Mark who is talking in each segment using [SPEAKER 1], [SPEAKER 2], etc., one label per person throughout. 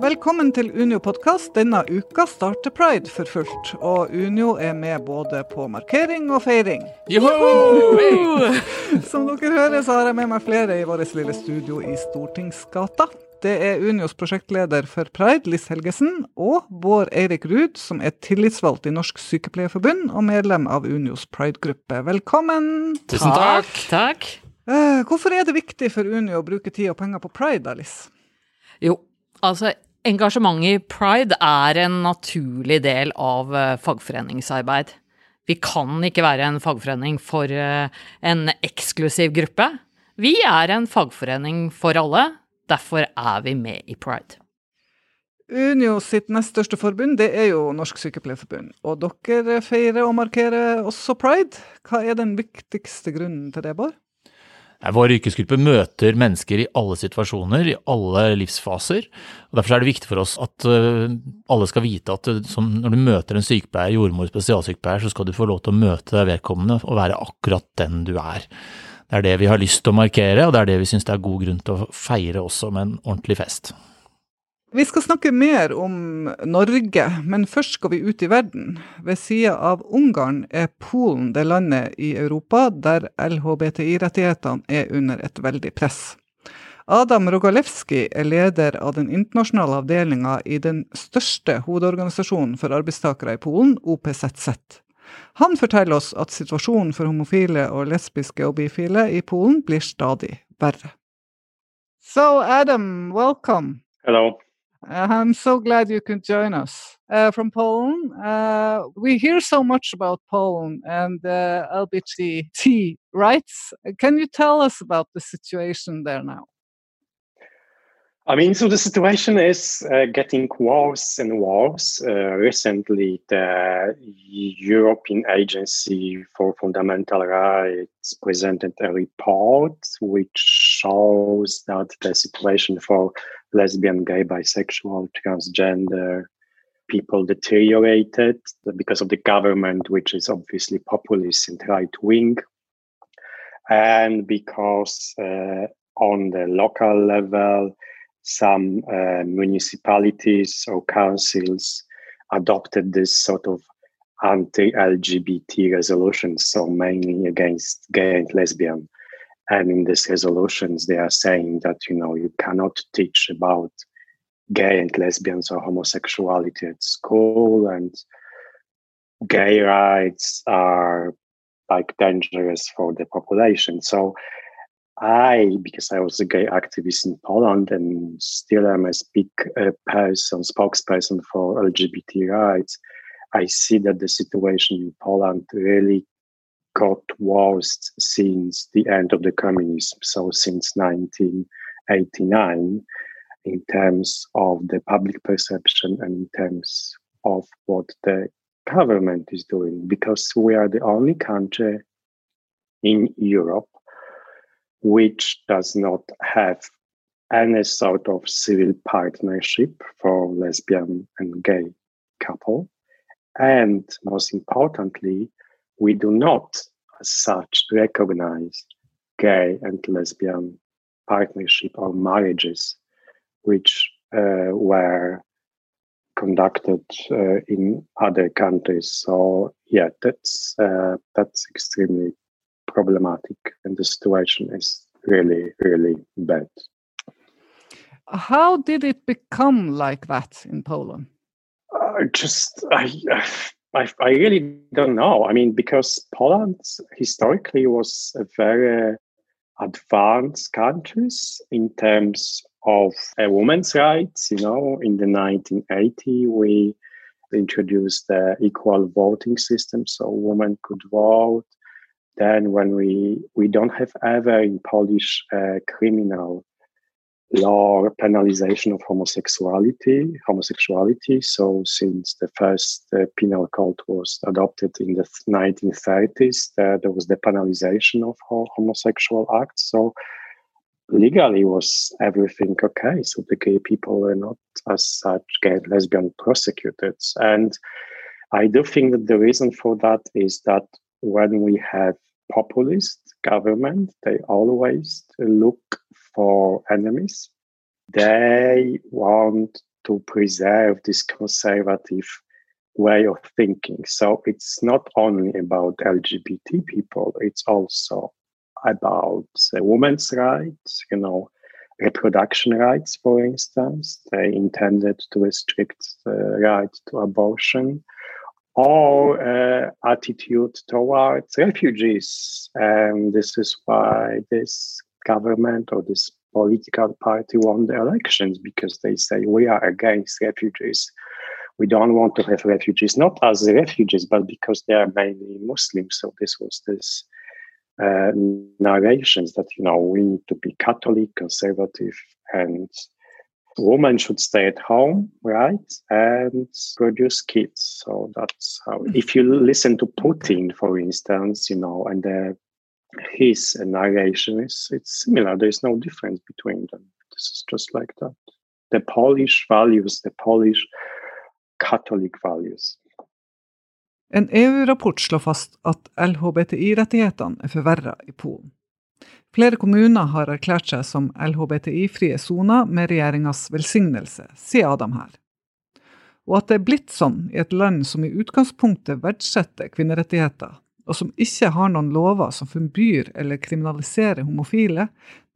[SPEAKER 1] Velkommen til Unio podkast. Denne uka starter pride for fullt. Og Unio er med både på markering og feiring. Som dere hører, så har jeg med meg flere i vårt lille studio i Stortingsgata. Det er Unios prosjektleder for pride, Liss Helgesen, og Bård Eirik Ruud, som er tillitsvalgt i Norsk Sykepleierforbund og medlem av Unios pride-gruppe. Velkommen.
[SPEAKER 2] Tusen takk. takk.
[SPEAKER 1] Uh, hvorfor er det viktig for Unio å bruke tid og penger på pride, Liss?
[SPEAKER 2] Jo, altså Engasjementet i pride er en naturlig del av eh, fagforeningsarbeid. Vi kan ikke være en fagforening for eh, en eksklusiv gruppe. Vi er en fagforening for alle, derfor er vi med i pride.
[SPEAKER 1] Unio sitt nest største forbund det er jo Norsk Sykepleierforbund. Og dere feirer og markerer også pride. Hva er den viktigste grunnen til det, Bård?
[SPEAKER 3] Vår yrkesgruppe møter mennesker i alle situasjoner, i alle livsfaser. og Derfor er det viktig for oss at eh, alle skal vite at som, når du møter en sykepleier, jordmor, spesialsykepleier, så skal du få lov til å møte vedkommende og være akkurat den du er. Det er det vi har lyst til å markere, og det er det vi syns det er god grunn til å feire også med en ordentlig fest.
[SPEAKER 1] Vi skal snakke mer om Norge, men først skal vi ut i verden. Ved sida av Ungarn er Polen det landet i Europa der LHBTI-rettighetene er under et veldig press. Adam Rogalewski er leder av den internasjonale avdelinga i den største hovedorganisasjonen for arbeidstakere i Polen, OPZZ. Han forteller oss at situasjonen for homofile og lesbiske og bifile i Polen blir stadig verre. So Adam, welcome.
[SPEAKER 4] Hello.
[SPEAKER 1] I'm so glad you could join us uh, from Poland. Uh, we hear so much about Poland and uh, LGBT rights. Can you tell us about the situation there now?
[SPEAKER 4] I mean, so the situation is uh, getting worse and worse. Uh, recently, the European Agency for Fundamental Rights presented a report which shows that the situation for lesbian, gay, bisexual, transgender people deteriorated because of the government, which is obviously populist and right wing, and because uh, on the local level, some uh, municipalities or councils adopted this sort of anti-LGBT resolutions, so mainly against gay and lesbian. And in these resolutions, they are saying that you know you cannot teach about gay and lesbians or homosexuality at school, and gay rights are like dangerous for the population. So I, because I was a gay activist in Poland and still am a speak person, spokesperson for LGBT rights, I see that the situation in Poland really got worse since the end of the communism. So since 1989, in terms of the public perception and in terms of what the government is doing, because we are the only country in Europe which does not have any sort of civil partnership for lesbian and gay couple. And most importantly, we do not as such recognize gay and lesbian partnership or marriages, which uh, were conducted uh, in other countries. So yeah, that's uh, that's extremely problematic and the situation is really, really bad.
[SPEAKER 1] How did it become like that in Poland?
[SPEAKER 4] Uh, just, I, I, I really don't know. I mean, because Poland historically was a very advanced country in terms of a women's rights. You know, in the 1980, we introduced the equal voting system, so women could vote then when we we don't have ever in Polish uh, criminal law penalization of homosexuality homosexuality. So since the first uh, penal code was adopted in the 1930s uh, there was the penalization of homosexual acts. So legally was everything okay. So the gay people were not as such gay and lesbian prosecuted and i do think that the reason for that is that when we have populist government, they always look for enemies. They want to preserve this conservative way of thinking. So it's not only about LGBT people, it's also about women's rights, you know, reproduction rights, for instance. They intended to restrict the right to abortion or uh, attitude towards refugees. And this is why this government or this political party won the elections because they say we are against refugees. We don't want to have refugees, not as refugees, but because they are mainly Muslims. So this was this uh, narrations that you know we need to be Catholic, conservative, and women should stay at home, right, and produce kids. So that's how. If you listen to Putin, for instance, you know, and the his narration is it's similar. There's no difference between them. This is just like that. The Polish values, the Polish Catholic values.
[SPEAKER 1] En EU-rapport slår fast at LHBTI-rettighetene er forverra i Polen. Flere kommuner har erklært seg som LHBTI-frie soner med regjeringas velsignelse, sier Adam her. Og at det er blitt sånn i et land som i utgangspunktet verdsetter kvinnerettigheter, og som ikke har noen lover som forbyr eller kriminaliserer homofile,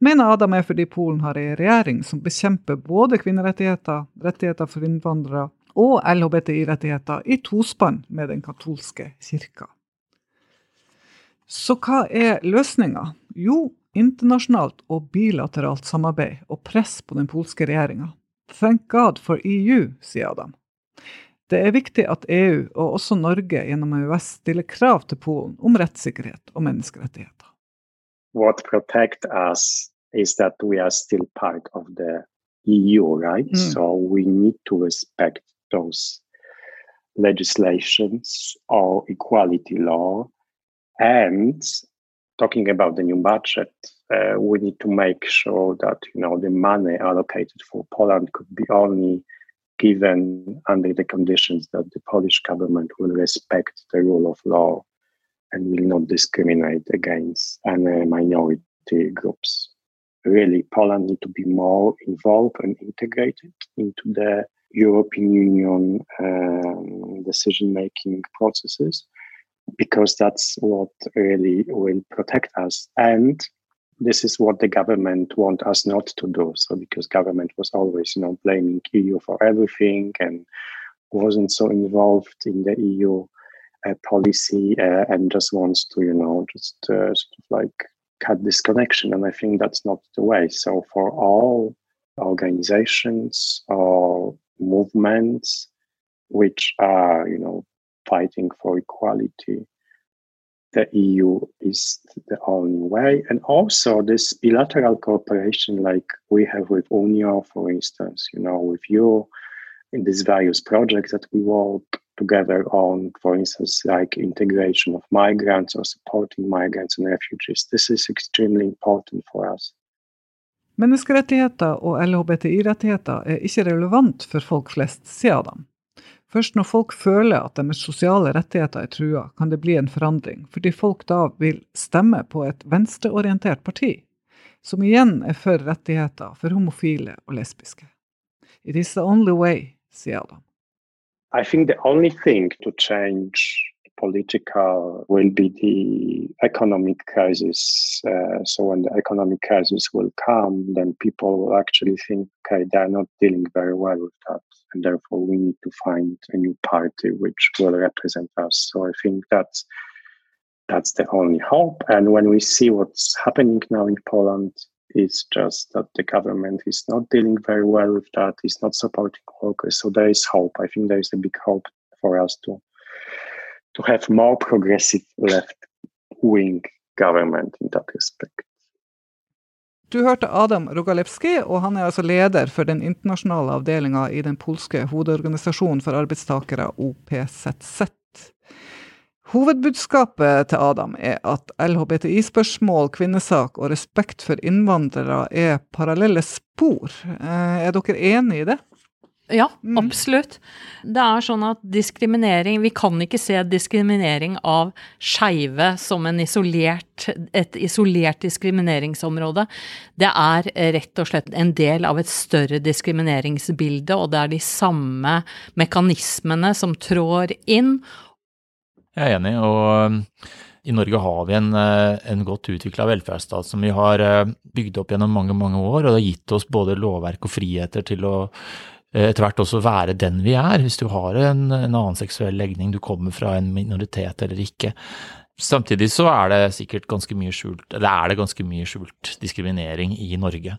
[SPEAKER 1] mener Adam er fordi Polen har en regjering som bekjemper både kvinnerettigheter, rettigheter for innvandrere og LHBTI-rettigheter i tospann med den katolske kirka. Så hva er løsninga? Jo, internasjonalt og bilateralt samarbeid og press på den polske regjeringa. Thank God for EU, sier Adam. Det er viktig at EU, og også Norge gjennom EØS, stiller krav til Polen om rettssikkerhet og menneskerettigheter.
[SPEAKER 4] What protect us is that we are still part of the EU, right? Mm. So we need to respect those legislations or equality law. And talking about the new budget, uh, we need to make sure that you know the money allocated for Poland could be only given under the conditions that the Polish government will respect the rule of law and will not discriminate against any minority groups. Really, Poland need to be more involved and integrated into the European Union um, decision-making processes because that's what really will protect us and this is what the government want us not to do. So because government was always, you know, blaming EU for everything and wasn't so involved in the EU uh, policy uh, and just wants to, you know, just uh, sort of like cut this connection. And I think that's not the way. So for all organizations or movements which are, you know, fighting for equality, the EU is the only way. And also this bilateral cooperation like we have with UNIO, for instance, you know, with you in these various projects that we work together on, for instance, like integration of migrants or supporting migrants and refugees. This is extremely important for us.
[SPEAKER 1] Menneskerettigheter og LHBTI-rettigheter er ikke relevant for folk flest, sier Adam. Først når folk føler at deres sosiale rettigheter er trua, kan det bli en forandring, fordi folk da vil stemme på et venstreorientert parti, som igjen er for rettigheter for homofile og lesbiske. It is the only way, sier Adam.
[SPEAKER 4] I think the only thing to change political will be the economic crisis. Uh, so when the economic crisis will come, then people will actually think, okay, they're not dealing very well with that, and therefore we need to find a new party which will represent us. So I think that's that's the only hope. And when we see what's happening now in Poland, it's just that the government is not dealing very well with that. It's not supporting workers. So there is hope. I think there is a big hope for us to to have more progressive left-wing government in that respect.
[SPEAKER 1] Du hørte Adam Rogalewski, og han er altså leder for den internasjonale avdelinga i den polske hovedorganisasjonen for arbeidstakere, OPZZ. Hovedbudskapet til Adam er at LHBTI-spørsmål, kvinnesak og respekt for innvandrere er parallelle spor. Eh, er dere enig i det?
[SPEAKER 2] Ja, absolutt. Det er sånn at diskriminering Vi kan ikke se diskriminering av skeive som en isolert, et isolert diskrimineringsområde. Det er rett og slett en del av et større diskrimineringsbilde, og det er de samme mekanismene som trår inn.
[SPEAKER 3] Jeg er enig, og i Norge har vi en, en godt utvikla velferdsstat som vi har uh, bygd opp gjennom mange, mange år, og det har gitt oss både lovverk og friheter til å Eh, etter hvert også være den vi er, hvis du har en, en, annen seksuell legning, du kommer fra en minoritet eller ikke. Samtidig så er det sikkert ganske mye skjult, eller er det ganske mye skjult diskriminering i Norge.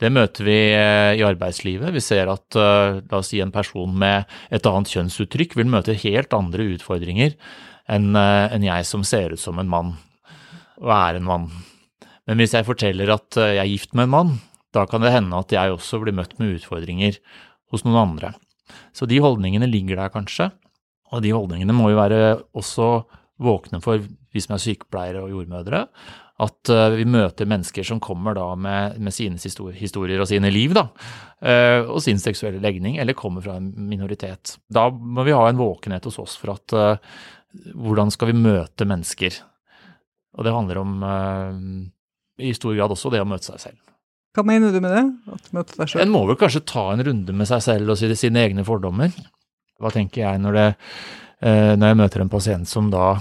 [SPEAKER 3] Det møter vi eh, i arbeidslivet. Vi ser at eh, la oss si en person med et annet kjønnsuttrykk vil møte helt andre utfordringer enn en jeg som ser ut som en mann, og er en mann. Men hvis jeg forteller at jeg er gift med en mann, da kan det hende at jeg også blir møtt med utfordringer hos noen andre. Så de holdningene ligger der kanskje, og de holdningene må vi være også våkne for, vi som er sykepleiere og jordmødre, at uh, vi møter mennesker som kommer da med, med sine historier og sine liv, da, uh, og sin seksuelle legning, eller kommer fra en minoritet. Da må vi ha en våkenhet hos oss for at uh, hvordan skal vi møte mennesker? Og det handler om i stor grad også det å møte seg selv.
[SPEAKER 1] Hva mener du med det? At møte deg selv?
[SPEAKER 3] En må vel kanskje ta en runde med seg selv og sine egne fordommer. Hva tenker jeg når, det, eh, når jeg møter en pasient som da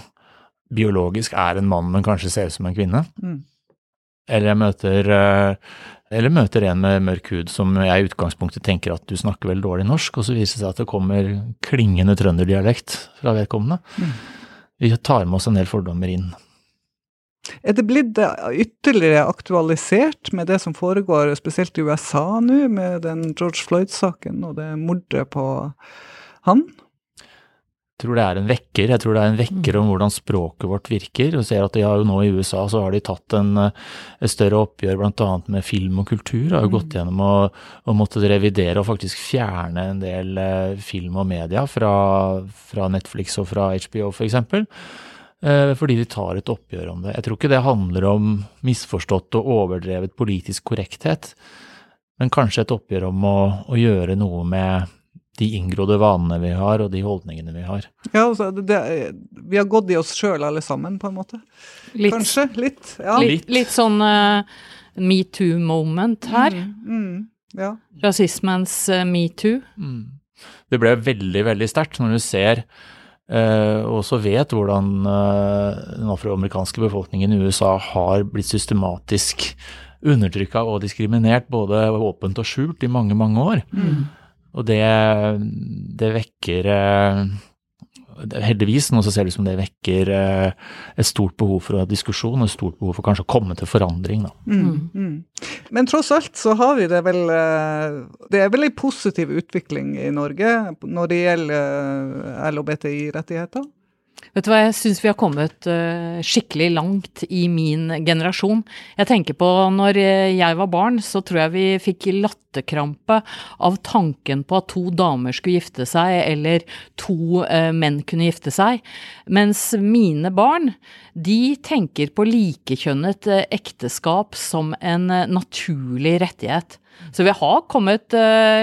[SPEAKER 3] biologisk er en mann, men kanskje ser ut som en kvinne? Mm. Eller jeg møter eh, eller møter en med mørk hud som jeg i utgangspunktet tenker at du snakker vel dårlig norsk, og så viser det seg at det kommer klingende trønderdialekt fra vedkommende. Mm. Vi tar med oss en del fordommer inn.
[SPEAKER 1] Er det blitt ytterligere aktualisert med det som foregår spesielt i USA nå, med den George Floyd-saken og det mordet på han?
[SPEAKER 3] Jeg tror det er en vekker. Jeg tror det er en vekker om hvordan språket vårt virker. og ser at de har jo nå I USA så har de tatt en, et større oppgjør bl.a. med film og kultur. Har jo gått gjennom og, og måttet revidere og faktisk fjerne en del eh, film og media fra, fra Netflix og fra HBO f.eks. Eh, fordi de tar et oppgjør om det. Jeg tror ikke det handler om misforstått og overdrevet politisk korrekthet, men kanskje et oppgjør om å, å gjøre noe med de inngrodde vanene vi har, og de holdningene vi har.
[SPEAKER 1] Ja, altså, det, Vi har gått i oss sjøl alle sammen, på en måte. Litt, Kanskje? Litt. Ja.
[SPEAKER 2] Litt, litt sånn uh, metoo-moment her. Mm, mm, ja. Rasismens uh, metoo. Mm.
[SPEAKER 3] Det ble veldig, veldig sterkt når du ser Uh, og også vet hvordan uh, den afroamerikanske befolkningen i USA har blitt systematisk undertrykka og diskriminert, både åpent og skjult, i mange, mange år. Mm. Og det, det vekker uh, heldigvis nå så ser det ut som det vekker eh, et stort behov for diskusjon og et stort behov for kanskje å komme til forandring. Da. Mm, mm.
[SPEAKER 1] mm. Men tross alt så har vi det vel eh, Det er vel en positiv utvikling i Norge når det gjelder eh, LHBTI-rettigheter?
[SPEAKER 2] Vet du hva, jeg syns vi har kommet uh, skikkelig langt i min generasjon. Jeg tenker på når eh, jeg var barn, så tror jeg vi fikk latterkrampe av tanken på at to damer skulle gifte seg, eller to uh, menn kunne gifte seg. Mens mine barn, de tenker på likekjønnet ekteskap som en naturlig rettighet. Så vi har kommet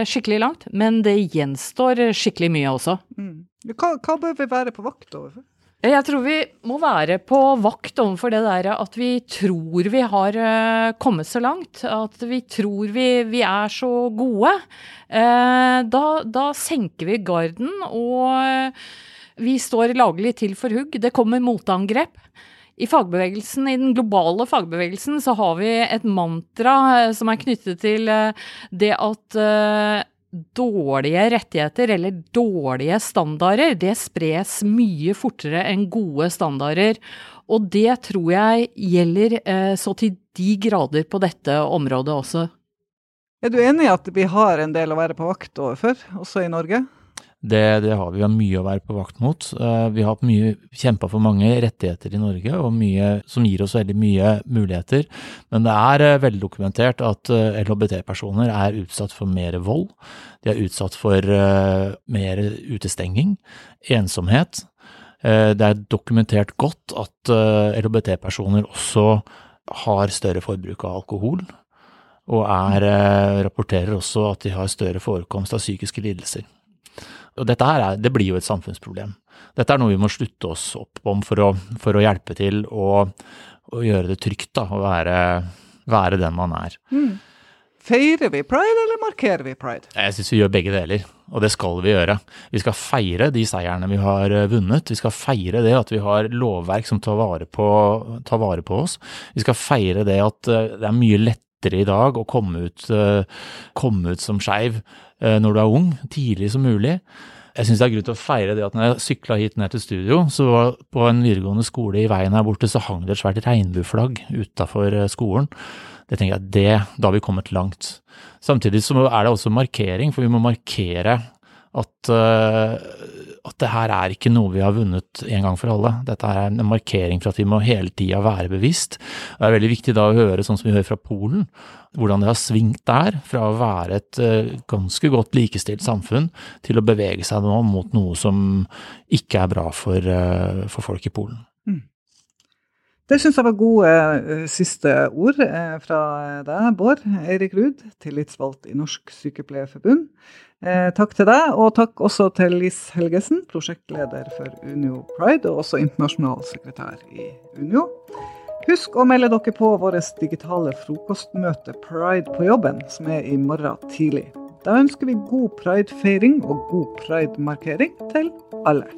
[SPEAKER 2] skikkelig langt, men det gjenstår skikkelig mye også. Mm.
[SPEAKER 1] Hva, hva bør vi være på vakt overfor?
[SPEAKER 2] Jeg tror vi må være på vakt overfor det der at vi tror vi har uh, kommet så langt. At vi tror vi, vi er så gode. Uh, da, da, senker vi garden, og vi står laglig til for hugg. Det kommer motangrep. I fagbevegelsen, i den globale fagbevegelsen så har vi et mantra som er knyttet til det at dårlige rettigheter eller dårlige standarder, det spres mye fortere enn gode standarder. Og det tror jeg gjelder eh, så til de grader på dette området også.
[SPEAKER 1] Er du enig i at vi har en del å være på vakt overfor, også i Norge?
[SPEAKER 3] Det, det, har vi. Har mye å være på vakt mot. Uh, vi har mye kjempa for mange rettigheter i Norge, og mye som gir oss veldig mye muligheter. Men det er veldokumentert veldig dokumentert at eh, LHBT-personer er utsatt for mer vold. De er utsatt for mer utestenging, ensomhet. det er dokumentert godt at LHBT-personer også har større forbruk av alkohol og er, eh, rapporterer også at de har større forekomst av psykiske lidelser. Og dette her er, det blir jo et samfunnsproblem. Dette er noe vi må slutte oss opp om for å, for å hjelpe til å, og, gjøre det trygt da, å være, være den man er. Mm.
[SPEAKER 1] Feirer vi pride, eller markerer vi pride?
[SPEAKER 3] Jeg syns vi gjør begge deler, og det skal vi gjøre. Vi skal feire de seierne vi har eh, vunnet. Vi skal feire det at vi har lovverk som tar vare på, tar vare på oss. Vi skal feire det at eh, det er mye lettere i dag å komme ut, eh, komme ut som skeiv når du er ung, tidlig som mulig. Jeg syns det er grunn til å feire det at når jeg sykla hit ned til studio, så var på en videregående skole i veien her borte, så hang det et svært regnbueflagg utafor skolen. Det tenker jeg, det, da har vi kommet langt. Samtidig så er det også markering, for vi må markere at, uh, at det her er ikke noe vi har vunnet en gang for alle. Dette er en markering for at vi må hele tida være bevisst. Det er veldig viktig da å høre, sånn som vi hører fra Polen, hvordan det har svingt der, fra å være et uh, ganske godt likestilt samfunn til å bevege seg nå mot noe som ikke er bra for, uh, for folk i Polen. Mm.
[SPEAKER 1] Det syns jeg var gode uh, siste ord uh, fra deg, Bård Eirik Ruud, tillitsvalgt i Norsk Sykepleierforbund. Takk til deg, og takk også til Lis Helgesen, prosjektleder for Unio Pride, og også internasjonal sekretær i Unio. Husk å melde dere på vårt digitale frokostmøte Pride på jobben, som er i morgen tidlig. Da ønsker vi god pridefeiring og god pridemarkering til alle.